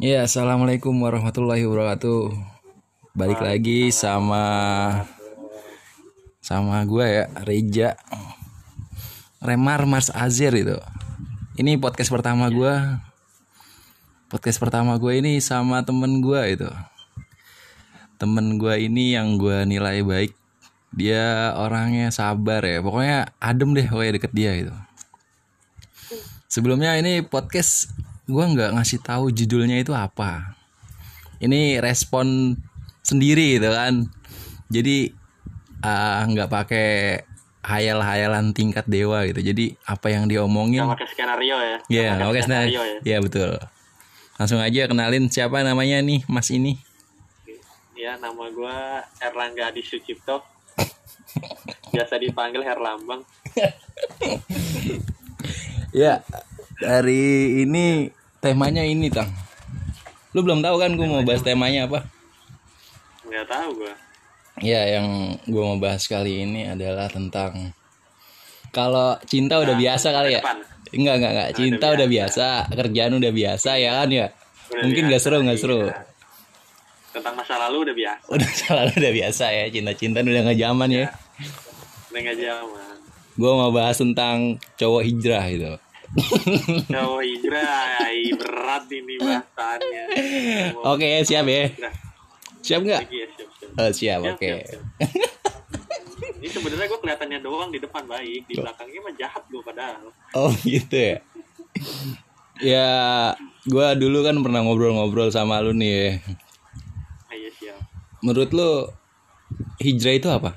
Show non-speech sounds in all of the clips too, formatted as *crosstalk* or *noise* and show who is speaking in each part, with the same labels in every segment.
Speaker 1: Ya, assalamualaikum warahmatullahi wabarakatuh. Balik lagi sama sama gue ya, Reja. Remar Mars Azir itu. Ini podcast pertama gue. Podcast pertama gue ini sama temen gue itu. Temen gue ini yang gue nilai baik. Dia orangnya sabar ya. Pokoknya adem deh pokoknya deket dia itu. Sebelumnya ini podcast gue nggak ngasih tahu judulnya itu apa. Ini respon sendiri gitu kan. Jadi ah, nggak pakai hayal-hayalan tingkat dewa gitu. Jadi apa yang diomongin
Speaker 2: Nggak pakai skenario ya?
Speaker 1: Iya,
Speaker 2: Nggak
Speaker 1: oke, nah,
Speaker 2: skenario ya?
Speaker 1: ya betul. Langsung aja kenalin siapa namanya nih, Mas ini.
Speaker 2: Ya, nama gue Erlangga Adi Sucipto. *laughs* Biasa dipanggil Herlambang. *laughs*
Speaker 1: Ya, hari ini temanya ini, Tang. Lu belum tahu kan gue mau bahas temanya apa?
Speaker 2: Nggak tahu gue.
Speaker 1: Ya, yang gue mau bahas kali ini adalah tentang kalau cinta udah biasa kali ya.
Speaker 2: Depan.
Speaker 1: Enggak, enggak, enggak. Cinta udah biasa, kerjaan udah biasa ya kan ya.
Speaker 2: Udah
Speaker 1: Mungkin
Speaker 2: biasa,
Speaker 1: gak seru, gak
Speaker 2: iya.
Speaker 1: seru.
Speaker 2: Tentang masa lalu udah biasa.
Speaker 1: Udah selalu udah biasa ya, cinta-cinta udah gak zaman ya.
Speaker 2: Udah nggak zaman.
Speaker 1: Gue mau bahas tentang cowok hijrah gitu.
Speaker 2: Cowok hijrah, ai, berat ini bahasannya.
Speaker 1: Oke, siap ya. Siap nggak?
Speaker 2: Ya, siap, siap.
Speaker 1: Oh, siap, oke.
Speaker 2: siap, siap. Ini sebenarnya gue kelihatannya doang di depan baik, di belakangnya mah jahat gue padahal.
Speaker 1: Oh, gitu ya. ya, gua dulu kan pernah ngobrol-ngobrol sama lu nih. ya.
Speaker 2: Ah, Iya siap.
Speaker 1: Menurut lu hijrah itu apa?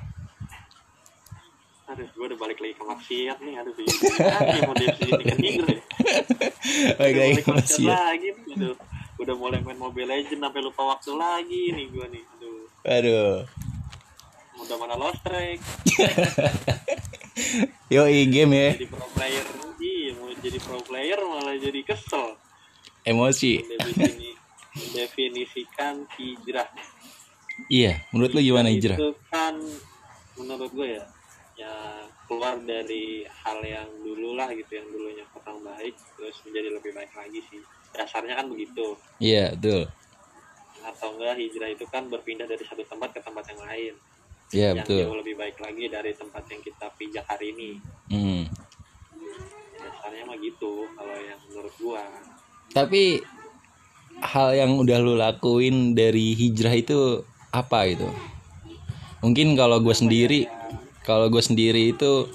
Speaker 2: Aduh, gue udah balik lagi ke maksiat nih. Aduh, bingung. Ah, mau definisikan hijrah ya.
Speaker 1: Baik lagi
Speaker 2: nih, aduh. Udah mulai main Mobile Legend sampai lupa waktu lagi nih gue nih. Aduh,
Speaker 1: Aduh.
Speaker 2: udah mana lost track. *laughs*
Speaker 1: Yo, game ya.
Speaker 2: Jadi pro player. Iya, mau jadi pro player malah jadi kesel.
Speaker 1: Emosi.
Speaker 2: Mendefinisikan hijrah.
Speaker 1: Iya, menurut lu gimana hijrah?
Speaker 2: Itu kan menurut gue ya ya keluar dari hal yang dulu lah gitu yang dulunya kurang baik terus menjadi lebih baik lagi sih dasarnya kan begitu
Speaker 1: Iya, betul.
Speaker 2: atau enggak hijrah itu kan berpindah dari satu tempat ke tempat yang lain
Speaker 1: Iya,
Speaker 2: yang
Speaker 1: betul.
Speaker 2: jauh lebih baik lagi dari tempat yang kita pijak hari ini
Speaker 1: Hmm.
Speaker 2: dasarnya mah gitu kalau yang menurut gua
Speaker 1: Tapi hal yang udah lu lakuin dari hijrah itu apa gitu? Mungkin kalau gue sendiri, kalau gue sendiri itu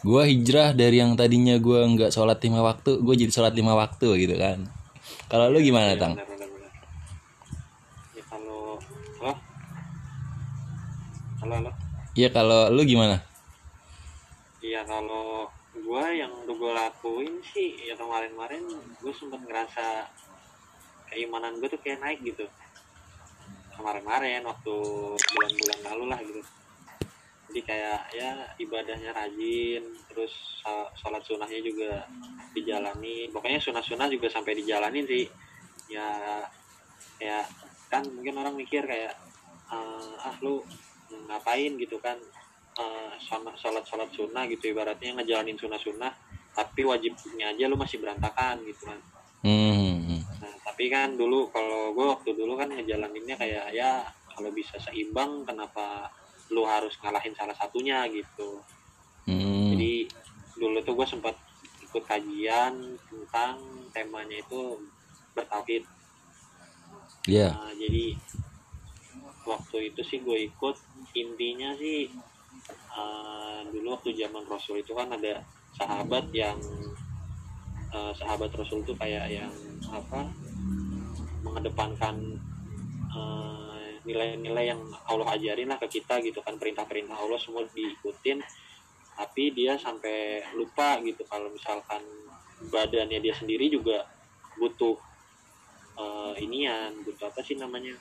Speaker 1: gue hijrah dari yang tadinya gue nggak sholat lima waktu, gue jadi sholat lima waktu gitu kan. Kalau lu gimana
Speaker 2: Iya,
Speaker 1: tang?
Speaker 2: ya kalau oh halo halo
Speaker 1: Iya kalau lu gimana?
Speaker 2: Iya kalau gue yang udah gue lakuin sih ya kemarin-kemarin gue sempet ngerasa keimanan gue tuh kayak naik gitu kemarin-kemarin waktu bulan-bulan lalu lah gitu jadi kayak ya ibadahnya rajin terus sho- sholat sunnahnya juga dijalani. Pokoknya sunnah-sunnah juga sampai dijalanin sih. Ya kayak kan mungkin orang mikir kayak "Eh, ah lu ngapain gitu kan sholat sholat sholat sunnah gitu. Ibaratnya ngejalanin sunnah sunnah tapi wajibnya aja lu masih berantakan gitu kan.
Speaker 1: Hmm.
Speaker 2: nah tapi kan dulu kalau gue waktu dulu kan ngejalaninnya kayak ya kalau bisa seimbang kenapa lu harus ngalahin salah satunya gitu
Speaker 1: Hmm.
Speaker 2: jadi dulu tuh gue sempat ikut kajian tentang temanya itu bertauhid
Speaker 1: Iya.
Speaker 2: Nah, jadi waktu itu sih gue ikut intinya sih eh, dulu waktu zaman Rasul itu kan ada sahabat yang eh, sahabat Rasul itu kayak yang apa mengedepankan eh, nilai-nilai yang Allah ajarin lah ke kita gitu kan. Perintah-perintah Allah semua diikutin tapi dia sampai lupa gitu. Kalau misalkan badannya dia sendiri juga butuh eh, inian butuh apa sih namanya?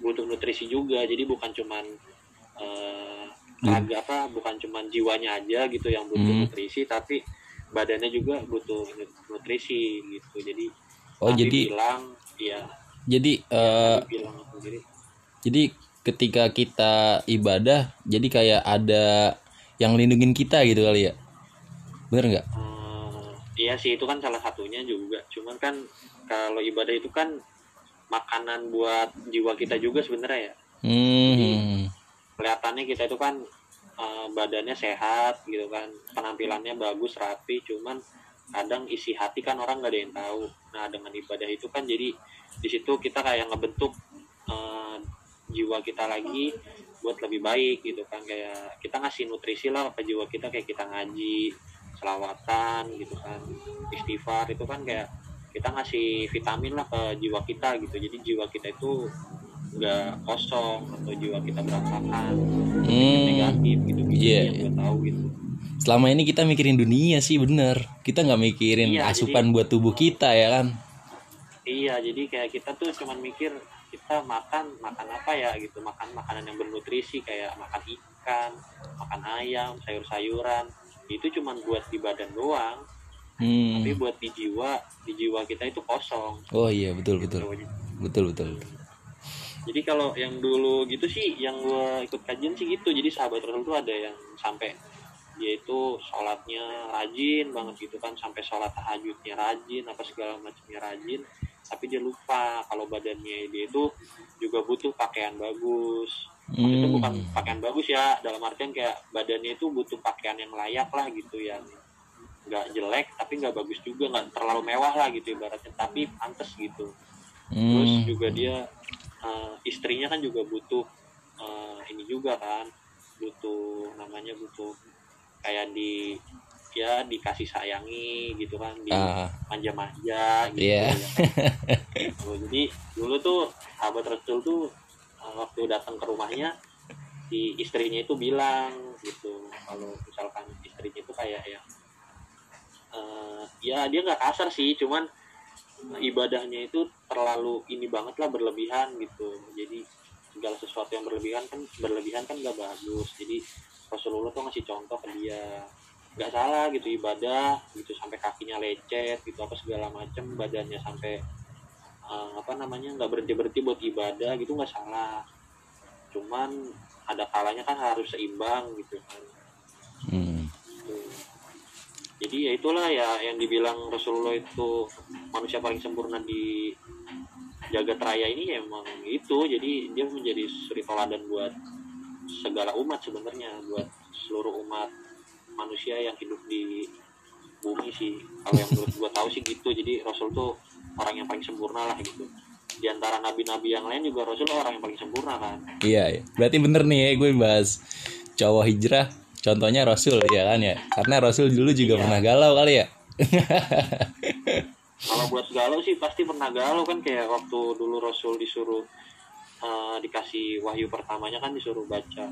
Speaker 2: Butuh nutrisi juga. Jadi bukan cuman raga apa bukan cuman jiwanya aja gitu yang butuh
Speaker 1: Hmm.
Speaker 2: nutrisi tapi badannya juga butuh nutrisi gitu. Jadi
Speaker 1: Oh jadi
Speaker 2: bilang ya
Speaker 1: jadi
Speaker 2: Nabi bilang sendiri
Speaker 1: jadi ketika kita ibadah jadi kayak ada yang lindungin kita gitu kali ya. Bener nggak?
Speaker 2: Eh, iya sih itu kan salah satunya juga. Cuman kan kalau ibadah itu kan makanan buat jiwa kita juga sebenarnya ya.
Speaker 1: Hmm.
Speaker 2: kelihatannya kita itu kan eh, badannya sehat gitu kan penampilannya bagus rapi. Cuman kadang isi hati kan orang nggak ada yang tahu. Nah dengan ibadah itu kan jadi di situ kita kayak ngebentuk jiwa kita lagi buat lebih baik gitu kan kayak kita ngasih nutrisi lah ke jiwa kita kayak kita ngaji selawatan gitu kan istighfar itu kan kayak kita ngasih vitamin lah ke jiwa kita gitu jadi jiwa kita itu nggak kosong atau jiwa kita berantakan
Speaker 1: Hmm.
Speaker 2: negatif gitu gitu
Speaker 1: Iya,
Speaker 2: yang gue tahu gitu
Speaker 1: Selama ini kita mikirin dunia sih bener. Kita nggak mikirin
Speaker 2: Iya,
Speaker 1: asupan buat tubuh kita ya kan.
Speaker 2: iya jadi kayak kita tuh cuman mikir kita makan makan apa ya gitu. Makan makanan yang bernutrisi kayak makan ikan makan ayam sayur-sayuran. Itu cuman buat di badan doang.
Speaker 1: Hmm.
Speaker 2: tapi buat di jiwa di jiwa kita itu kosong.
Speaker 1: Oh iya betul
Speaker 2: gitu.
Speaker 1: betul. betul betul.
Speaker 2: jadi kalau yang dulu gitu sih yang gue ikut kajian sih gitu. Jadi sahabat Rasul tuh ada yang sampai dia itu sholatnya rajin banget gitu kan. Sampai sholat tahajudnya rajin apa segala macamnya rajin tapi dia lupa kalau badannya dia itu juga butuh pakaian bagus
Speaker 1: Hmm.
Speaker 2: bukan pakaian bagus ya dalam artian kayak badannya itu butuh pakaian yang layak lah gitu yang nggak jelek tapi nggak bagus juga nggak terlalu mewah lah gitu ibaratnya tapi pantas gitu terus
Speaker 1: Hmm.
Speaker 2: juga dia eh, istrinya kan juga butuh eh, ini juga kan butuh namanya butuh kayak di ya dikasih sayangi gitu kan di
Speaker 1: Ah,
Speaker 2: manja-manja gitu
Speaker 1: Iya.
Speaker 2: ya kan. *laughs* Tuh, jadi dulu tuh sahabat Rasul tuh eh, waktu datang ke rumahnya si istrinya itu bilang gitu kalau misalkan istrinya itu kayak ya eh, ya dia nggak kasar sih cuman ibadahnya itu terlalu ini banget lah berlebihan gitu. Jadi segala sesuatu yang berlebihan kan berlebihan kan nggak bagus. Jadi Rasulullah tuh ngasih contoh ke dia nggak salah gitu ibadah gitu sampai kakinya lecet gitu apa segala macem badannya sampai eh, apa namanya nggak berhenti berhenti buat ibadah gitu nggak salah cuman ada kalanya kan harus seimbang gitu kan
Speaker 1: hmm.
Speaker 2: Gitu. jadi ya itulah ya yang dibilang Rasulullah itu manusia paling sempurna di jagat raya ini ya emang itu jadi dia menjadi suri toladan buat segala umat sebenarnya buat seluruh umat manusia yang hidup di bumi sih kalau yang menurut gua tahu sih gitu jadi Rasul tuh orang yang paling sempurna lah gitu di antara nabi-nabi yang lain juga Rasul orang yang paling sempurna kan
Speaker 1: Iya, iya. berarti bener nih ya gue bahas cowok hijrah. Contohnya Rasul ya kan ya. Karena Rasul dulu juga
Speaker 2: Iya.
Speaker 1: pernah galau kali ya. *laughs*
Speaker 2: kalau buat galau sih pasti pernah galau kan kayak waktu dulu Rasul disuruh eh, dikasih wahyu pertamanya kan disuruh baca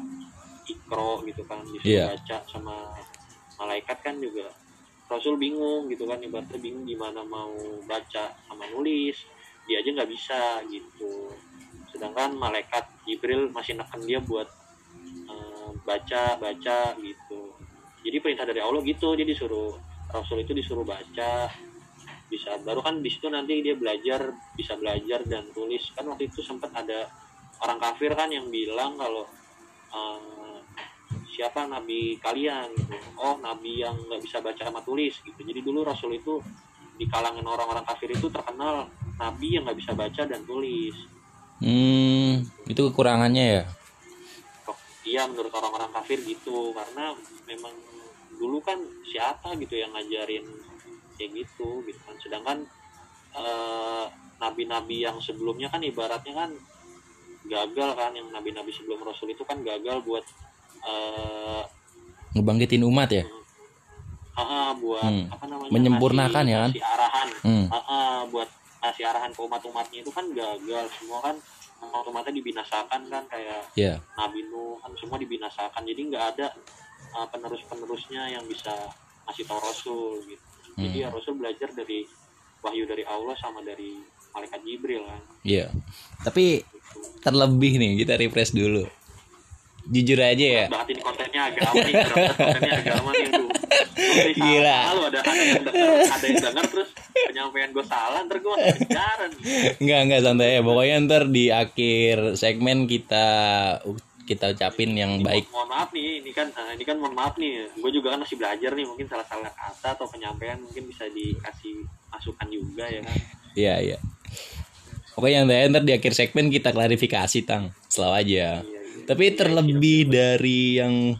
Speaker 2: ikro gitu kan disuruh
Speaker 1: Iya.
Speaker 2: baca sama malaikat kan juga. Rasul bingung gitu kan ibaratnya bingung gimana mau baca sama nulis. Dia aja nggak bisa gitu. Sedangkan malaikat Jibril masih neken dia buat eh, baca baca gitu. Jadi perintah dari Allah gitu dia disuruh Rasul itu disuruh baca. Bisa baru kan di situ nanti dia belajar bisa belajar dan tulis. Kan waktu itu sempat ada orang kafir kan yang bilang kalau eh, siapa nabi kalian gitu. Oh nabi yang nggak bisa baca sama tulis gitu. Jadi dulu rasul itu di kalangan orang-orang kafir itu terkenal nabi yang nggak bisa baca dan tulis.
Speaker 1: Hmm, itu kekurangannya ya.
Speaker 2: Iya menurut orang-orang kafir gitu. Karena memang dulu kan siapa gitu yang ngajarin kayak gitu gitu kan. Sedangkan eh, nabi-nabi yang sebelumnya kan ibaratnya kan gagal kan yang nabi-nabi sebelum rasul itu kan gagal buat eh
Speaker 1: Ngebangkitin umat ya.
Speaker 2: buat
Speaker 1: Hmm.
Speaker 2: apa namanya
Speaker 1: Menyempurnakan
Speaker 2: ngasih-
Speaker 1: ya kan?
Speaker 2: ngasih arahan
Speaker 1: Hmm.
Speaker 2: Ah, buat ngasih arahan ke umat-umatnya itu kan gagal semua kan umat-umatnya dibinasakan kan kayak
Speaker 1: Ya.
Speaker 2: Nabi Nuh kan semua dibinasakan jadi nggak ada uh, penerus-penerusnya yang bisa ngasih tahu Rasul gitu jadi ya Rasul belajar dari wahyu dari Allah sama dari malaikat Jibril kan
Speaker 1: Iya. Tapi
Speaker 2: gitu.
Speaker 1: terlebih nih kita refresh dulu. Jujur aja ya.
Speaker 2: banget ini kontennya agama nih kontennya agama nih aduh Oke, salah.
Speaker 1: Gila.
Speaker 2: Lalu ada ada yang denger, ada yang denger terus penyampaian gue salah ntar gue masuk penjara
Speaker 1: Enggak, enggak santai ya. Pokoknya ntar di akhir segmen kita kita ucapin yang baik.
Speaker 2: mohon maaf nih ini kan eh, ini kan mohon maaf nih gue juga kan masih belajar nih mungkin salah-salah kata atau penyampaian mungkin bisa dikasih masukan juga ya kan
Speaker 1: Iya, iya. Pokoknya yang ntar di akhir segmen kita klarifikasi tang, selalu aja.
Speaker 2: Iya.
Speaker 1: Tapi terlebih dari yang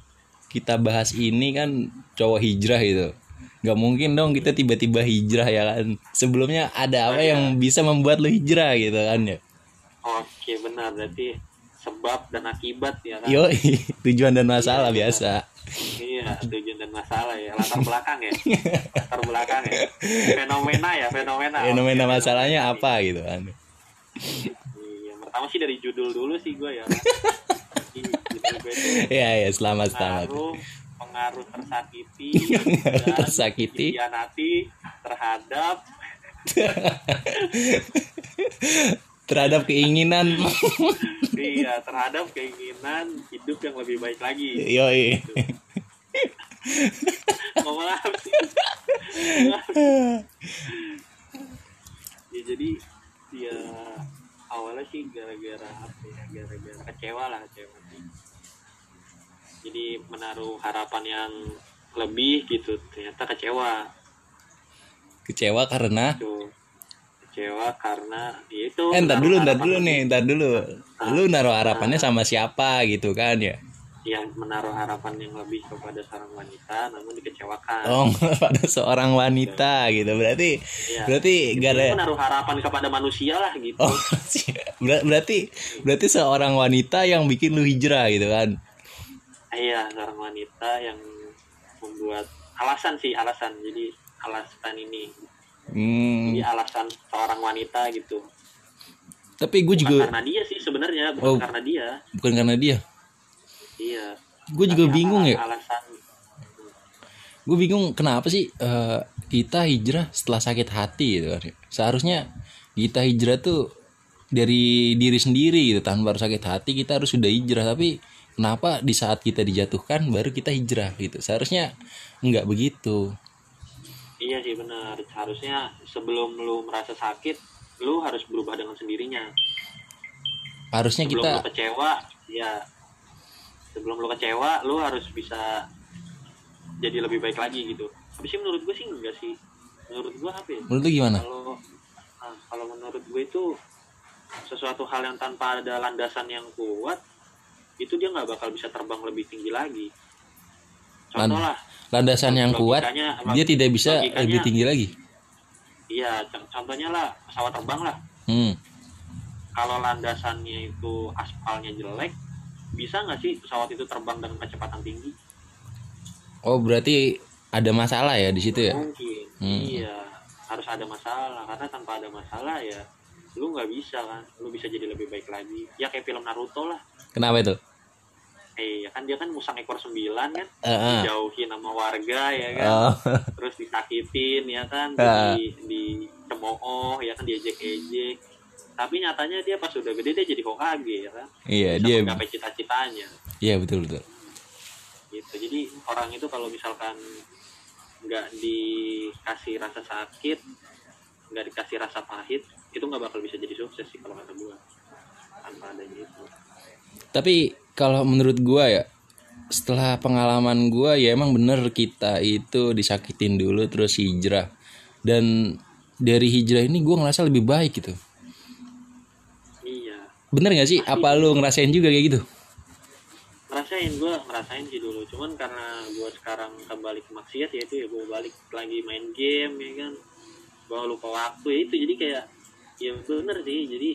Speaker 1: kita bahas ini kan cowok hijrah gitu. Gak mungkin dong kita tiba-tiba hijrah ya kan. Sebelumnya ada apa yang bisa membuat lu hijrah gitu kan ya.
Speaker 2: Oke benar berarti sebab dan akibat ya kan.
Speaker 1: Yo, *laughs* tujuan dan masalah biasa.
Speaker 2: Iya tujuan dan masalah ya latar belakang ya. latar belakang ya. Fenomena ya fenomena.
Speaker 1: Fenomena
Speaker 2: Oke,
Speaker 1: masalahnya
Speaker 2: fenomena
Speaker 1: apa gitu kan.
Speaker 2: Iya, pertama sih dari judul dulu sih gue ya. *laughs* itu
Speaker 1: Iya, ya, selamat selamat.
Speaker 2: pengaruh tersakiti
Speaker 1: Pengaruh tersakiti. *laughs*
Speaker 2: dikhianati terhadap
Speaker 1: Terhadap keinginan.
Speaker 2: iya terhadap keinginan hidup yang lebih baik lagi. Ngomong apa sih? ya jadi dia awalnya sih gara-gara apa ya gara-gara kecewa lah kecewa. Sih jadi menaruh harapan yang lebih gitu ternyata kecewa.
Speaker 1: Kecewa karena?
Speaker 2: Tuh kecewa karena ya itu
Speaker 1: Eh, ntar dulu, ntar
Speaker 2: harapan
Speaker 1: dulu nih, ntar dulu. Lu naruh harapannya sama siapa gitu kan ya?
Speaker 2: Yang menaruh harapan yang lebih kepada seorang wanita namun dikecewakan
Speaker 1: Oh, *laughs* pada seorang wanita gitu. Berarti
Speaker 2: Iya.
Speaker 1: berarti gak ada
Speaker 2: Itu menaruh harapan kepada manusia lah gitu
Speaker 1: Oh, *laughs* ber- berarti berarti seorang wanita yang bikin lu hijrah gitu kan.
Speaker 2: iya seorang wanita yang membuat alasan sih alasan jadi alasan ini
Speaker 1: Hmm,
Speaker 2: jadi alasan seorang wanita gitu
Speaker 1: tapi gue
Speaker 2: bukan
Speaker 1: juga
Speaker 2: karena dia sih sebenarnya bukan
Speaker 1: Oh.
Speaker 2: karena dia
Speaker 1: bukan karena dia.
Speaker 2: Iya.
Speaker 1: Gue juga bingung ya.
Speaker 2: alasan.
Speaker 1: Gue bingung kenapa sih eh, kita hijrah setelah sakit hati gitu kan. Seharusnya kita hijrah tuh dari diri sendiri gitu. Tanpa harus sakit hati kita harus sudah hijrah. Tapi kenapa di saat kita dijatuhkan baru kita hijrah gitu? Seharusnya nggak begitu.
Speaker 2: Iya sih benar. Harusnya sebelum lu merasa sakit lu harus berubah dengan sendirinya.
Speaker 1: Harusnya
Speaker 2: sebelum
Speaker 1: kita
Speaker 2: lu kecewa ya sebelum lu kecewa lu harus bisa jadi lebih baik lagi gitu. Tapi sih menurut gue sih enggak sih. Menurut gue apa ya?
Speaker 1: Menurut lu gimana?
Speaker 2: Kalau nah, kalau menurut gue itu sesuatu hal yang tanpa ada landasan yang kuat itu dia nggak bakal bisa terbang lebih tinggi lagi. Contoh lah
Speaker 1: landasan yang kuat dia tidak bisa lebih tinggi lagi?
Speaker 2: Iya con- contohnya lah pesawat terbang lah.
Speaker 1: Hmm.
Speaker 2: kalau landasannya itu aspalnya jelek bisa nggak sih pesawat itu terbang dengan kecepatan tinggi?
Speaker 1: Oh berarti ada masalah ya di situ ya?
Speaker 2: Mungkin.
Speaker 1: Hmm.
Speaker 2: iya harus ada masalah. Karena tanpa ada masalah ya lu nggak bisa kan. Lu bisa jadi lebih baik lagi. Ya kayak film Naruto lah.
Speaker 1: Kenapa itu?
Speaker 2: Eh ya kan dia kan musang ekor sembilan kan.
Speaker 1: Eh, eh.
Speaker 2: dijauhin sama warga ya kan.
Speaker 1: Oh,
Speaker 2: terus disakitin ya kan. *laughs*
Speaker 1: Ah.
Speaker 2: di di cemooh ya kan diejek-ejek tapi nyatanya dia pas udah gede dia jadi Hokage ya kan?
Speaker 1: Iya
Speaker 2: bisa
Speaker 1: dia
Speaker 2: menggapai cita-citanya.
Speaker 1: Iya betul betul.
Speaker 2: Gitu. Jadi orang itu kalau misalkan nggak dikasih rasa sakit nggak dikasih rasa pahit itu nggak bakal bisa jadi sukses sih kalau kata gua. Tanpa adanya itu.
Speaker 1: Tapi kalau menurut gua ya setelah pengalaman gua ya emang bener kita itu disakitin dulu terus hijrah. Dan dari hijrah ini gua ngerasa lebih baik gitu bener gak sih? Apa lu ngerasain juga kayak gitu?
Speaker 2: Ngerasain gue ngerasain sih dulu. Cuman karena gue sekarang kembali ke maksiat ya itu ya gue balik lagi main game ya kan. Gue lupa waktu ya itu. Jadi kayak ya bener sih. Jadi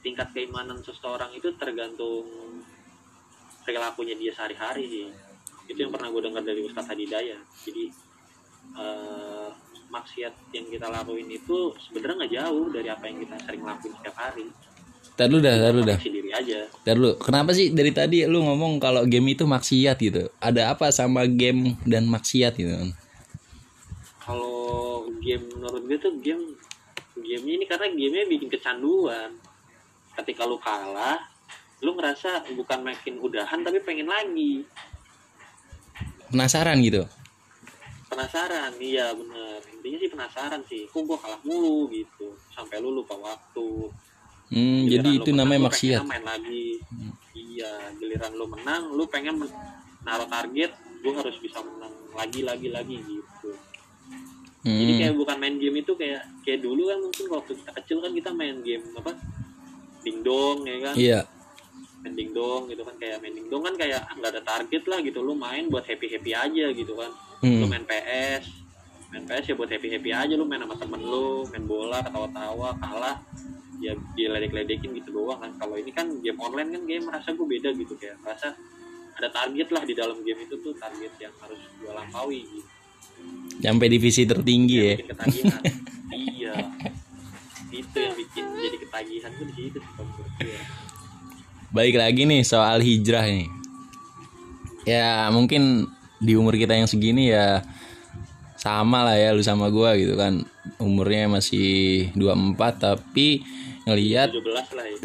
Speaker 2: tingkat keimanan seseorang itu tergantung perilakunya dia sehari-hari sih. Itu yang pernah gue dengar dari Ustadz Hadidaya jadi eh, maksiat yang kita lakuin itu sebenarnya nggak jauh dari apa yang kita sering lakuin setiap hari
Speaker 1: Ntar lu dah, ntar lu dah.
Speaker 2: Koreksi diri aja
Speaker 1: kenapa sih dari tadi lu ngomong kalau game itu maksiat gitu? Ada apa sama game dan maksiat gitu?
Speaker 2: kalau game menurut gue tuh game game ini karena gamenya bikin kecanduan ketika lu kalah lu ngerasa bukan makin udahan tapi pengen lagi
Speaker 1: Penasaran gitu?
Speaker 2: penasaran iya bener intinya sih penasaran sih kok gua kalah mulu gitu sampai lu lupa waktu
Speaker 1: Hmm,
Speaker 2: Giliran
Speaker 1: jadi
Speaker 2: lu
Speaker 1: itu
Speaker 2: menang,
Speaker 1: namanya
Speaker 2: lu
Speaker 1: maksiat.
Speaker 2: main lagi iya giliran lu menang lu pengen men- naruh target gua harus bisa menang lagi lagi lagi gitu jadi
Speaker 1: Hmm.
Speaker 2: kayak bukan main game itu kayak kayak dulu kan mungkin waktu kita kecil kan kita main game apa dingdong ya kan
Speaker 1: Iya.
Speaker 2: main dingdong gitu kan kayak main dingdong kan kayak ah, nggak ada target lah gitu lu main buat happy happy aja gitu kan lu
Speaker 1: Hmm.
Speaker 2: main PS main PS ya buat happy happy aja lu main sama temen lu main bola ketawa-tawa kalah ya diledek-ledekin gitu doang kan kalau ini kan game online kan game merasa gue beda gitu kayak merasa ada target lah di dalam game itu tuh target yang harus gue lampaui gitu
Speaker 1: Sampai divisi tertinggi ya.
Speaker 2: bikin ketagihan *laughs* iya itu yang bikin jadi ketagihan tuh di situ gue
Speaker 1: Baik lagi nih soal hijrah nih. Ya mungkin di umur kita yang segini ya sama lah ya lu sama gua gitu kan. Umurnya masih 24 tapi ngelihat
Speaker 2: 17 lah ya.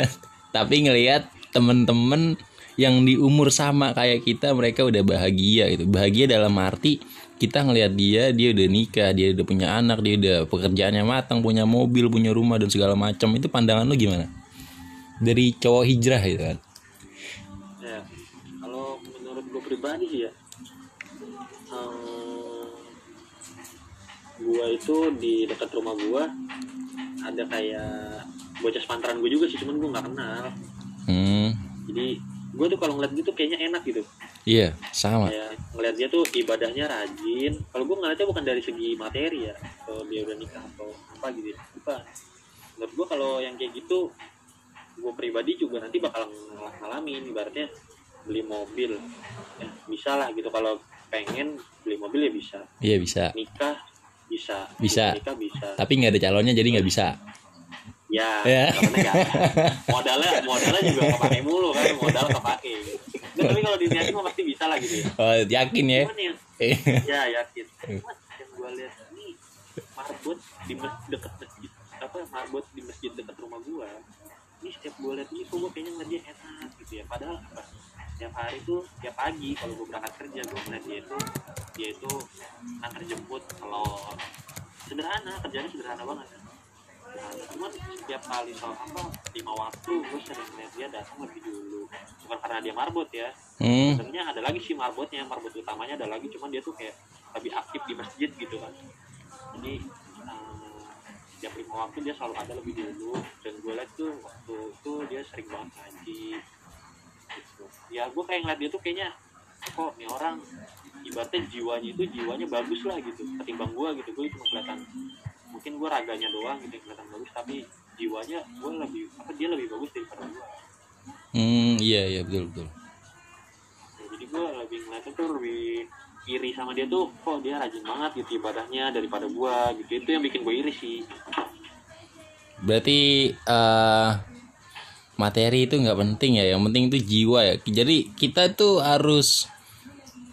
Speaker 2: *laughs*
Speaker 1: tapi ngelihat temen-temen yang di umur sama kayak kita mereka udah bahagia gitu. Bahagia dalam arti kita ngelihat dia dia udah nikah dia udah punya anak dia udah pekerjaannya matang punya mobil punya rumah dan segala macam. Itu pandangan lu gimana? Dari cowok hijrah gitu kan?
Speaker 2: Ya kalau menurut gue pribadi ya eh, gua itu di dekat rumah gua ada kayak bocah sepantaran gue juga sih cuman gue nggak kenal.
Speaker 1: Hmm.
Speaker 2: Jadi gue tuh kalau ngeliat gitu kayaknya enak gitu.
Speaker 1: Iya sama.
Speaker 2: Kayak ngeliat dia tuh ibadahnya rajin. Kalau gue ngeliatnya bukan dari segi materi ya atau dia udah nikah atau apa gitu ya. bukan menurut gue kalau yang kayak gitu gue pribadi juga nanti bakal ng- ngalamin ibaratnya beli mobil. Ya bisa lah gitu. Kalau pengen beli mobil ya bisa.
Speaker 1: Iya bisa.
Speaker 2: Nikah bisa.
Speaker 1: Bisa.
Speaker 2: bisa.
Speaker 1: Tapi nggak ada calonnya jadi nggak bisa.
Speaker 2: Ya *laughs*
Speaker 1: Ya.
Speaker 2: modalnya modalnya juga kepake mulu kan modal kepake Nggak, tapi kalau diniatin mah pasti bisa lah gitu ya.
Speaker 1: Oh, yakin ya?
Speaker 2: Yang *laughs*
Speaker 1: Eh,
Speaker 2: ya yakin. Cuman yang gue lihat ini marbot di deket masjid apa marbot di masjid dekat rumah gue ini setiap gue lihat itu gue kayaknya ngeliat dia enak gitu ya. Padahal apa tiap hari tuh tiap pagi kalau gue berangkat kerja gue ngeliat dia itu dia itu antar jemput telur. Sederhana kerjanya sederhana banget. Sederhana. cuman setiap kali soal apa lima waktu gue sering ngeliat dia datang lebih dulu. Bukan karena dia marbot ya.
Speaker 1: Hmm.
Speaker 2: Sebenarnya ada lagi sih marbotnya marbot utamanya ada lagi cuman dia tuh kayak lebih aktif di masjid gitu kan. Jadi eh, setiap lima waktu dia selalu ada lebih dulu. Dan gue liat tuh waktu itu dia sering banget ngaji. Ya gue kayak ngeliat dia tuh kayaknya kok nih orang ibaratnya jiwanya itu jiwanya bagus lah gitu ketimbang gue gitu. Gue cuma kelihatan mungkin gue raganya doang gitu yang kelihatan bagus tapi jiwanya gue lebih apa dia lebih bagus daripada gue
Speaker 1: hmm iya iya betul betul.
Speaker 2: Ya, jadi gue lebih ngeliatnya tuh lebih iri sama dia tuh kok dia rajin banget gitu ibadahnya daripada gue gitu itu yang bikin gue iri sih.
Speaker 1: Berarti eh materi itu nggak penting ya, yang penting itu jiwa ya. Jadi kita tuh harus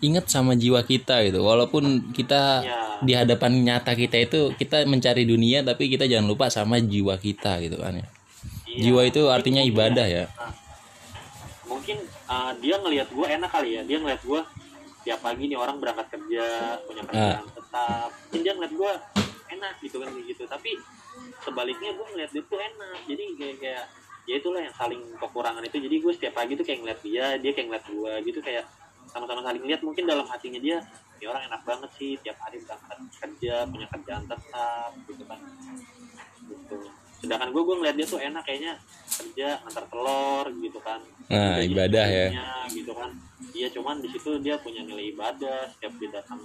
Speaker 1: ingat sama jiwa kita gitu. Walaupun kita
Speaker 2: Ya.
Speaker 1: di hadapan nyata kita itu kita mencari dunia, tapi kita jangan lupa sama jiwa kita gitu kan ya.
Speaker 2: Iya.
Speaker 1: Jiwa itu artinya ibadah ya.
Speaker 2: mungkin uh, dia ngelihat gue enak kali ya dia ngelihat gue tiap pagi nih orang berangkat kerja punya kerjaan tetap mungkin dia ngeliat gue enak gitu kan gitu tapi sebaliknya gue ngeliat dia tuh enak jadi kayak kayak ya itulah yang saling kekurangan itu. Jadi gue setiap pagi tuh kayak ngeliat dia dia kayak ngeliat gue gitu kayak sama-sama saling lihat. Mungkin dalam hatinya dia ini orang enak banget sih tiap hari berangkat kerja punya kerjaan tetap gitu kan. Gitu. Sedangkan gue gue ngeliat dia tuh enak kayaknya kerja antar telur gitu kan.
Speaker 1: Nah, ibadah ya.
Speaker 2: gitu kan. Iya cuman di situ dia punya nilai ibadah. Setiap dia datang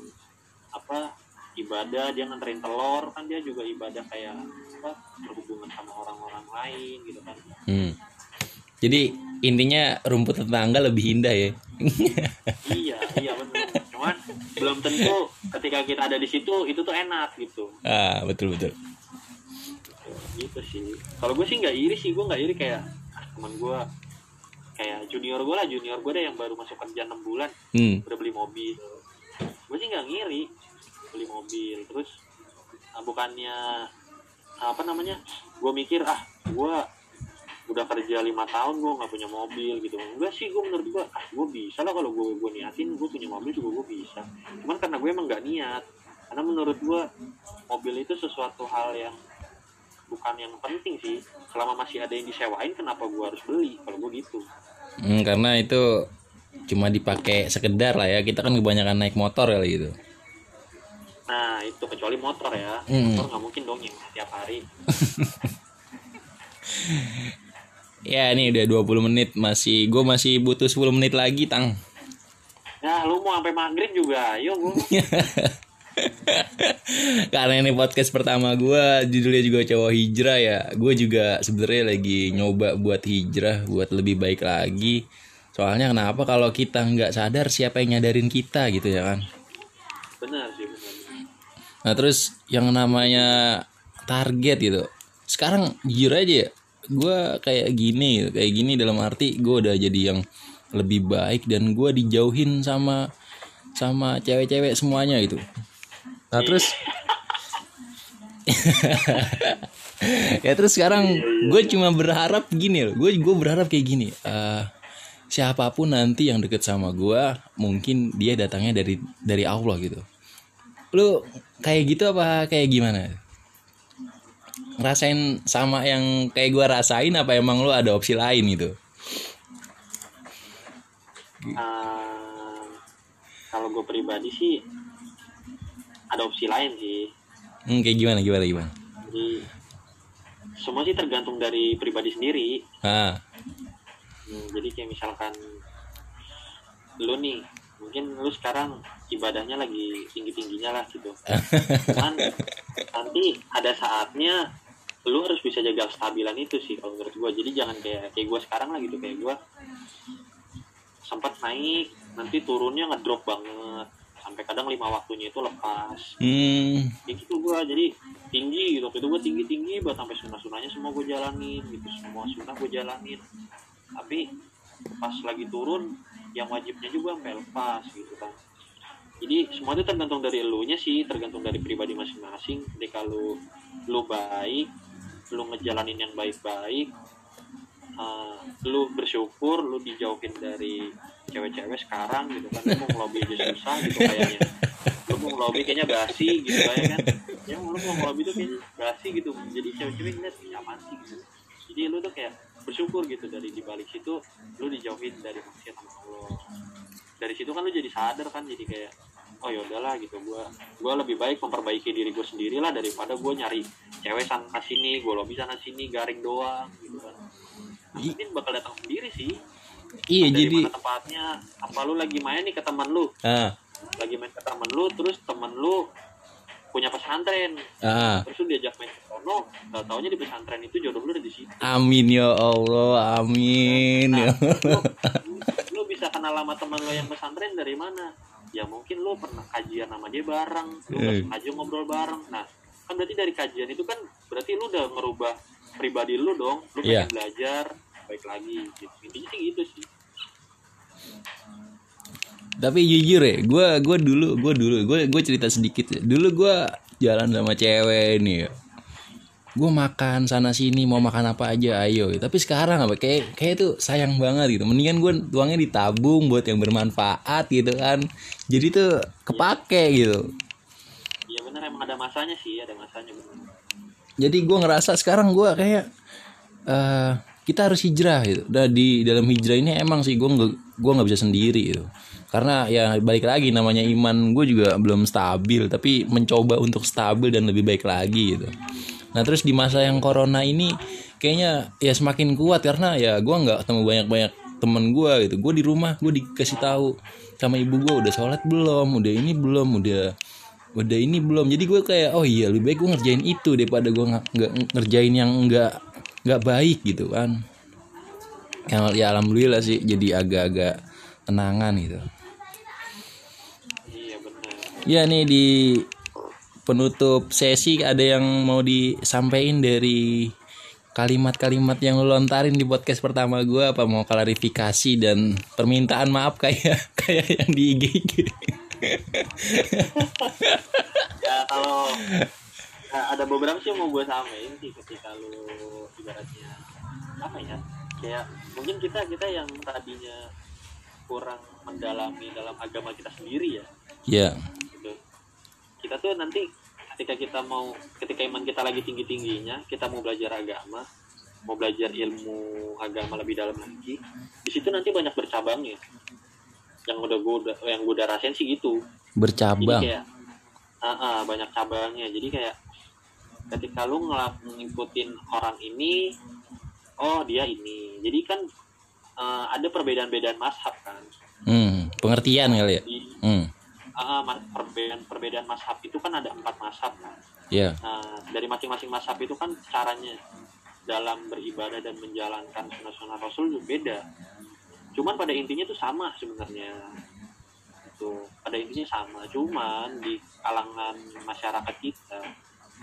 Speaker 2: apa ibadah dia nganterin telur kan dia juga ibadah kayak apa berhubungan sama orang-orang lain gitu kan
Speaker 1: Hmm. Jadi intinya rumput tetangga lebih indah ya.
Speaker 2: iya iya benar cuman belum tentu ketika kita ada di situ itu tuh enak gitu
Speaker 1: ah, betul betul.
Speaker 2: gitu sih kalau gue sih nggak iri sih gue nggak iri kayak ah, teman gue kayak junior gue lah junior gue deh yang baru masuk kerja 6 bulan
Speaker 1: Hmm.
Speaker 2: udah beli mobil gue sih nggak ngiri mobil. Terus ah, bukannya apa namanya gue mikir ah gue udah kerja lima tahun gue nggak punya mobil gitu. Enggak sih gue menurut gue ah gue bisa lah kalau gue gue niatin gue punya mobil juga gue bisa. Cuman karena gue emang nggak niat. Karena menurut gue mobil itu sesuatu hal yang bukan yang penting sih. Selama masih ada yang disewain kenapa gue harus beli? Kalau gue gitu.
Speaker 1: Hmm, karena itu cuma dipakai sekedar lah ya. Kita kan kebanyakan naik motor kali gitu.
Speaker 2: Nah itu kecuali motor ya
Speaker 1: Hmm.
Speaker 2: motor nggak mungkin dong yang tiap hari *laughs*
Speaker 1: Ya ini udah 20 menit masih gue masih butuh 10 menit lagi tang.
Speaker 2: nah lu mau sampai maghrib juga ayo gua *laughs*
Speaker 1: Karena ini podcast pertama gue judulnya juga cowok hijrah ya. Gue juga sebenarnya lagi nyoba buat hijrah buat lebih baik lagi. Soalnya kenapa kalau kita nggak sadar siapa yang nyadarin kita gitu ya kan?
Speaker 2: benar
Speaker 1: Nah terus yang namanya target gitu. Sekarang jujur aja ya, gue kayak gini, gitu. kayak gini dalam arti gue udah jadi yang lebih baik dan gue dijauhin sama sama cewek-cewek semuanya gitu. Nah terus *laughs* ya terus sekarang gue cuma berharap gini loh, gue gue berharap kayak gini. eh, siapa pun nanti yang deket sama gue, mungkin dia datangnya dari dari Allah gitu lu kayak gitu apa kayak gimana? Ngerasain sama yang kayak gua rasain apa emang lu ada opsi lain gitu?
Speaker 2: Eh, kalau gue pribadi sih ada opsi lain sih.
Speaker 1: Hmm, kayak gimana gimana gimana?
Speaker 2: Jadi semua sih tergantung dari pribadi sendiri.
Speaker 1: Ah.
Speaker 2: Hmm, jadi kayak misalkan lu nih mungkin lu sekarang ibadahnya lagi tinggi tingginya lah gitu. *laughs* Cuman nanti ada saatnya lu harus bisa jaga stabilan itu sih kalau menurut gua. Jadi jangan kayak kayak gua sekarang lah gitu. Kayak gua sempat naik nanti turunnya ngedrop banget. Sampai kadang lima waktunya itu lepas.
Speaker 1: Hmm.
Speaker 2: Ya gitu gua. Jadi tinggi gitu waktu itu gua tinggi tinggi buat sampai sunah sunahnya semua gue jalanin gitu. Semua sunah gue jalanin. Tapi pas lagi turun yang wajibnya juga lepas gitu kan. Jadi semua itu tergantung dari elunya sih tergantung dari pribadi masing-masing. Ketika lu lu baik lu ngejalanin yang baik-baik uh, lu bersyukur lu dijauhin dari cewek-cewek sekarang gitu kan lu mau ngelobi aja susah gitu kayaknya. Lu mau ngelobi kayaknya basi gitu kayak kan. Ya lu mau ngelobi tuh kayaknya basi gitu. Jadi cewek-cewek ngeliat ya apaan sih? Gitu jadi lu tuh kayak bersyukur gitu dari di balik situ lu dijauhin dari maksiat sama Allah. Dari situ kan lu jadi sadar kan jadi kayak oh ya udahlah gitu. Gua gua lebih baik memperbaiki diri gue sendiri lah daripada gue nyari cewek sana sini gue lobby sana sini garing doang gitu kan. Nah, mungkin bakal datang sendiri sih.
Speaker 1: Iya
Speaker 2: dari
Speaker 1: jadi
Speaker 2: mana tempatnya. Apa lu lagi main nih ke teman lu?
Speaker 1: Ah.
Speaker 2: Lagi main ke teman lu terus teman lu punya pesantren.
Speaker 1: Ah.
Speaker 2: Terus diajak main ke sono tau taunya di pesantren itu jodoh lu ada di situ.
Speaker 1: Amin ya Allah amin. Ya *laughs*
Speaker 2: lu, lu bisa kenal sama teman lo yang pesantren dari mana? Ya mungkin lu pernah kajian sama dia bareng lu
Speaker 1: Eh.
Speaker 2: sengaja ngobrol bareng. Nah kan berarti dari kajian itu kan berarti lu udah ngerubah pribadi lu dong. Lu pengen
Speaker 1: Iya.
Speaker 2: belajar baik lagi. Gitu intinya sih gitu sih
Speaker 1: tapi jujur ya gue gue dulu gue dulu gue gue cerita sedikit ya. dulu gue jalan sama cewek nih ya. Gue makan sana sini mau makan apa aja ayo. Tapi sekarang apa kayak kayak tuh sayang banget gitu. Mendingan gue uangnya ditabung buat yang bermanfaat gitu kan. Jadi tuh kepake gitu.
Speaker 2: Iya bener emang ada masanya sih ada masanya. Bener
Speaker 1: jadi gue ngerasa sekarang gue kayak eh kita harus hijrah gitu. Dan di dalam hijrah ini emang sih gue nggak gue nggak bisa sendiri gitu. Karena ya balik lagi namanya iman gue juga belum stabil tapi mencoba untuk stabil dan lebih baik lagi gitu. Nah terus di masa yang corona ini kayaknya ya semakin kuat karena ya gue nggak ketemu banyak-banyak temen gue gitu. Gue di rumah gue dikasih tahu sama ibu gue udah sholat belum, udah ini belum, udah udah ini belum jadi gue kayak oh iya lebih baik gue ngerjain itu daripada gue nggak ngerjain yang nggak nggak baik gitu kan. Yang ya alhamdulillah sih jadi agak-agak tenangan gitu.
Speaker 2: Iya
Speaker 1: ya nih di penutup sesi ada yang mau disampaikan dari kalimat-kalimat yang lo lontarin di podcast pertama gue apa mau klarifikasi dan permintaan maaf kayak *laughs* kayak yang di IG
Speaker 2: ya kalau nah, ada beberapa sih yang mau gue samain sih ketika lu ibaratnya apa ya kayak mungkin kita kita yang tadinya kurang mendalami dalam agama kita sendiri ya.
Speaker 1: Ya
Speaker 2: gitu. Kita tuh nanti ketika kita mau ketika iman kita lagi tinggi tingginya kita mau belajar agama mau belajar ilmu agama lebih dalam lagi di situ nanti banyak bercabangnya. Yang udah gue yang gue udah rasain sih gitu. Jadi
Speaker 1: bercabang.
Speaker 2: kayak Ah, ah, banyak cabangnya. Jadi kayak ketika lu ngikutin orang ini oh dia ini. Jadi kan eh, ada perbedaan-perbedaan mazhab kan.
Speaker 1: Hmm, pengertian kali ya. Hmm,
Speaker 2: ma- perbedaan perbedaan mazhab itu kan ada empat mazhab kan.
Speaker 1: Ya.
Speaker 2: nah dari masing-masing mazhab itu kan caranya. Dalam beribadah dan menjalankan sunnah-sunnah rasul itu beda. Cuman pada intinya itu sama sebenarnya. Itu pada intinya sama. Cuman di kalangan masyarakat kita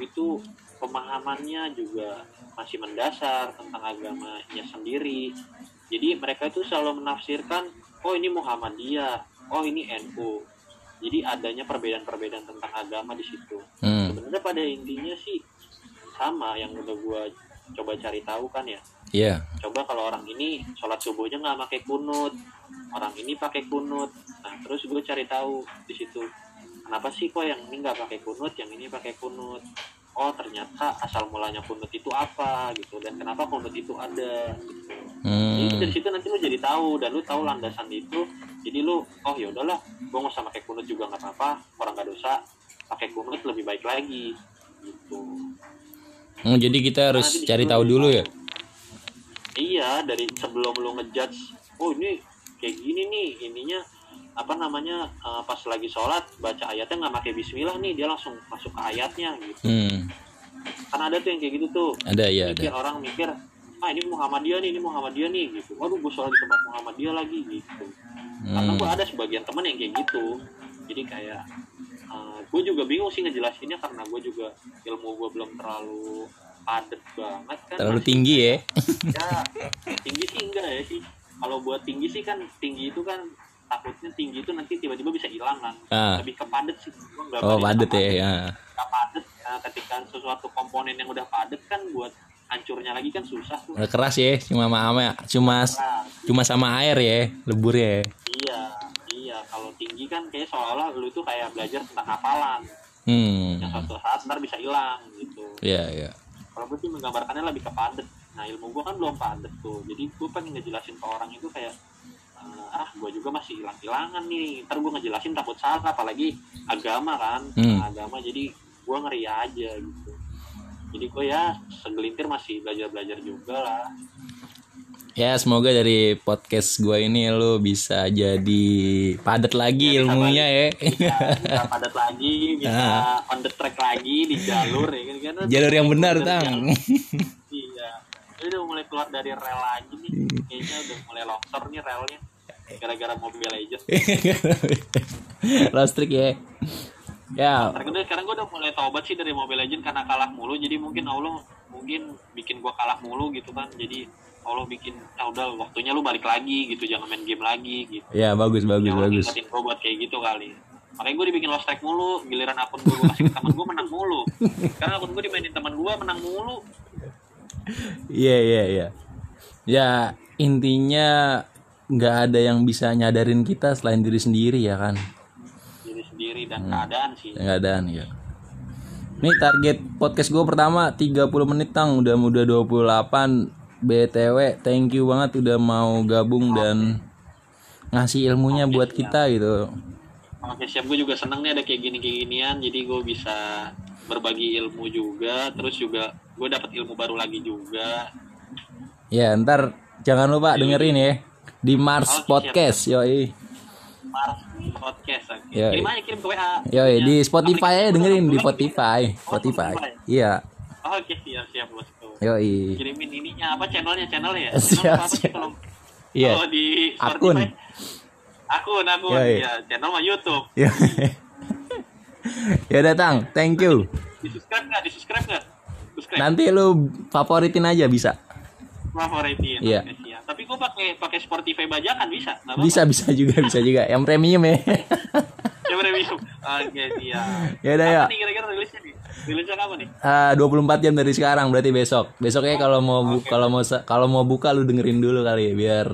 Speaker 2: itu pemahamannya juga masih mendasar tentang agamanya sendiri. Jadi mereka itu selalu menafsirkan oh ini Muhammadiyah. Oh ini NU jadi adanya perbedaan-perbedaan tentang agama di situ.
Speaker 1: Hmm,
Speaker 2: sebenarnya pada intinya sih sama yang udah gua coba cari tahu kan ya.
Speaker 1: Ya.
Speaker 2: coba kalau orang ini sholat subuhnya nggak pakai kunut orang ini pakai kunut. Nah terus gue cari tahu di situ kenapa sih kok yang ini nggak pakai kunut yang ini pakai kunut? Oh ternyata asal mulanya kunut itu apa gitu dan kenapa kunut itu ada? Gitu. jadi
Speaker 1: Hmm,
Speaker 2: dari situ nanti lu jadi tahu dan lu tahu landasan itu. Jadi lu oh ya udahlah gue nggak usah pakai kunut juga nggak apa-apa orang nggak dosa pakai kunut lebih baik lagi gitu.
Speaker 1: Hmm, jadi kita harus cari tahu dulu ya.
Speaker 2: Iya, dari sebelum lu ngejudge, oh ini kayak gini nih, ininya apa namanya eh, pas lagi sholat baca ayatnya nggak pakai Bismillah nih, dia langsung masuk ke ayatnya gitu.
Speaker 1: Hmm,
Speaker 2: Kan ada tuh yang kayak gitu tuh.
Speaker 1: ada ya
Speaker 2: Mikir
Speaker 1: ada.
Speaker 2: orang mikir, ah ini Muhammadiyah nih, ini Muhammadiyah nih gitu. Waduh, gue sholat di tempat Muhammadiyah lagi gitu. Karena
Speaker 1: Hmm,
Speaker 2: gue ada sebagian temen yang kayak gitu. Jadi kayak gue juga bingung sih ngejelasinnya karena gue juga ilmu gue belum terlalu padet banget kan.
Speaker 1: terlalu
Speaker 2: Masih-
Speaker 1: tinggi ya. *laughs*
Speaker 2: ya tinggi sih enggak ya sih kalau buat tinggi sih kan tinggi itu kan takutnya tinggi itu nanti tiba-tiba bisa hilang kan
Speaker 1: Ah.
Speaker 2: lebih ke padet sih Gua
Speaker 1: Oh, padet ya. ya.
Speaker 2: Padet Nah, ketika sesuatu komponen yang udah padet kan buat hancurnya lagi kan susah tuh
Speaker 1: Udah keras ya, cuma sama cuma
Speaker 2: Nah,
Speaker 1: cuma sama air ya, lebur ya.
Speaker 2: iya iya kalau tinggi kan kayak seolah-olah lu tuh kayak belajar tentang hafalan
Speaker 1: Hmm.
Speaker 2: yang suatu saat ntar bisa hilang gitu
Speaker 1: Ya, ya.
Speaker 2: kalau gue sih menggambarkannya lebih ke padet nah ilmu gue kan belum padet tuh jadi gue pengen ngejelasin ke orang itu kayak ah gue juga masih hilang-hilangan nih. Ntar gue ngejelasin takut salah apalagi agama kan.
Speaker 1: Hmm.
Speaker 2: Nah, agama jadi gue ngeri aja gitu. Jadi gue ya segelintir masih belajar-belajar juga lah.
Speaker 1: Ya, semoga dari podcast gua ini lu bisa jadi padat lagi
Speaker 2: Ya, bisa
Speaker 1: ilmunya ya.
Speaker 2: bisa, *laughs* bisa padat lagi bisa on the track lagi di jalur ya kan? Karena
Speaker 1: Jalur yang benar, Tang. *laughs*
Speaker 2: iya. Udah mulai keluar dari rel lagi nih. Kayaknya udah mulai longsor nih relnya *laughs* gara-gara Mobile Legends *laughs*
Speaker 1: Lost trick ya. Ya,
Speaker 2: sekarang gue sekarang gue udah mulai taubat sih dari Mobile Legends karena kalah mulu. Jadi mungkin Allah mungkin bikin gue kalah mulu gitu kan. Jadi Allah bikin ah udah waktunya lu balik lagi gitu jangan main game lagi gitu.
Speaker 1: Ya bagus bagus
Speaker 2: Allah
Speaker 1: bagus.
Speaker 2: ingetin gue buat kayak gitu kali. Makanya gue dibikin lost track mulu giliran akun gue gue kasih ke teman gue menang mulu. *laughs* Karena akun gue dimainin teman gue menang mulu.
Speaker 1: Iya iya iya. Ya intinya nggak ada yang bisa nyadarin kita selain diri sendiri ya kan.
Speaker 2: diri sendiri
Speaker 1: Hmm.
Speaker 2: dan keadaan sih.
Speaker 1: Ada ya. Nih target podcast gue pertama 30 menit tang. Udah udah 28 BTW thank you banget udah mau gabung dan ngasih ilmunya buat kita gitu.
Speaker 2: Oke siap. Gue juga seneng nih ada kayak gini kayak ginian. Jadi gue bisa berbagi ilmu juga. Terus juga gue dapat ilmu baru lagi juga.
Speaker 1: Ya ntar jangan lupa dengerin ya di Mars
Speaker 2: siap.
Speaker 1: Podcast yoi.
Speaker 2: Mars podcast oke.
Speaker 1: Yoi.
Speaker 2: kirim aja kirim ke WA
Speaker 1: Yoi di Spotify
Speaker 2: aplikasi
Speaker 1: dengerin di
Speaker 2: apa?
Speaker 1: Spotify. Spotify. Iya.
Speaker 2: oke siap siap bosku
Speaker 1: Yoi.
Speaker 2: kirimin ininya apa channelnya channelnya ya *laughs*
Speaker 1: Siap,
Speaker 2: channel sih
Speaker 1: siap.
Speaker 2: kalau
Speaker 1: Iya.
Speaker 2: kalau di
Speaker 1: Akun.
Speaker 2: Spotify? akun akun
Speaker 1: Yoi.
Speaker 2: ya channel mah YouTube
Speaker 1: Ya. ya datang, thank you.
Speaker 2: di subscribe nggak di subscribe nggak subscribe
Speaker 1: Nanti lu favoritin aja bisa.
Speaker 2: favoritin
Speaker 1: Iya.
Speaker 2: siap. Tapi gue pakai pakai Spotify bajakan bisa nggak apa
Speaker 1: Bisa bisa juga bisa juga. Yang premium ya. *laughs*
Speaker 2: ya premium oke siap
Speaker 1: ya udah ya.
Speaker 2: apa kira-kira rilisnya nih rilisnya kapan nih
Speaker 1: Ah, 24 jam dari sekarang berarti besok. Besoknya kalau mau bu- kalau mau kalau mau buka lu dengerin dulu kali ya biar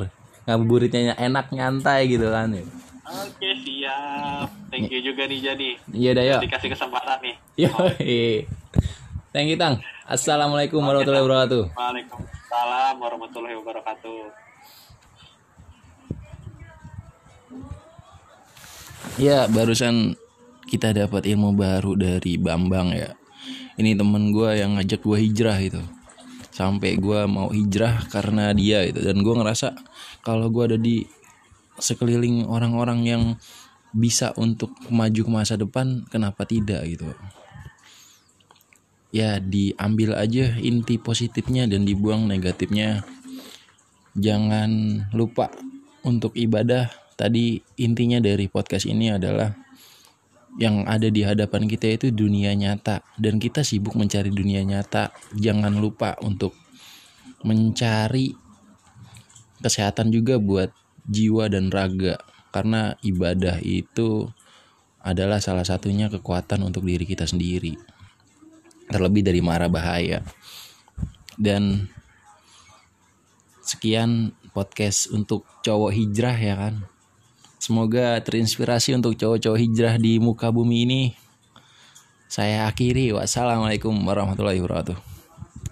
Speaker 1: ngabuburitnya enak nyantai gitu kan ya.
Speaker 2: oke siap thank you juga nih jadi
Speaker 1: Iya dah yuk.
Speaker 2: dikasih kesempatan nih
Speaker 1: Yoi. Thank you Tang. Assalamualaikum warahmatullahi wabarakatuh.
Speaker 2: Waalaikumsalam warahmatullahi wabarakatuh.
Speaker 1: Ya, barusan kita dapat ilmu baru dari Bambang ya. Ini temen gue yang ngajak gue hijrah itu. Sampai gue mau hijrah karena dia itu. Dan gue ngerasa kalau gue ada di sekeliling orang-orang yang bisa untuk maju ke masa depan kenapa tidak gitu ya diambil aja inti positifnya dan dibuang negatifnya. Jangan lupa untuk ibadah. Tadi intinya dari podcast ini adalah yang ada di hadapan kita itu dunia nyata. Dan kita sibuk mencari dunia nyata. Jangan lupa untuk mencari kesehatan juga buat jiwa dan raga. Karena ibadah itu adalah salah satunya kekuatan untuk diri kita sendiri terlebih dari mara bahaya. Dan sekian podcast untuk cowok hijrah ya kan. Semoga terinspirasi untuk cowok-cowok hijrah di muka bumi ini. Saya akhiri. Wassalamualaikum warahmatullahi wabarakatuh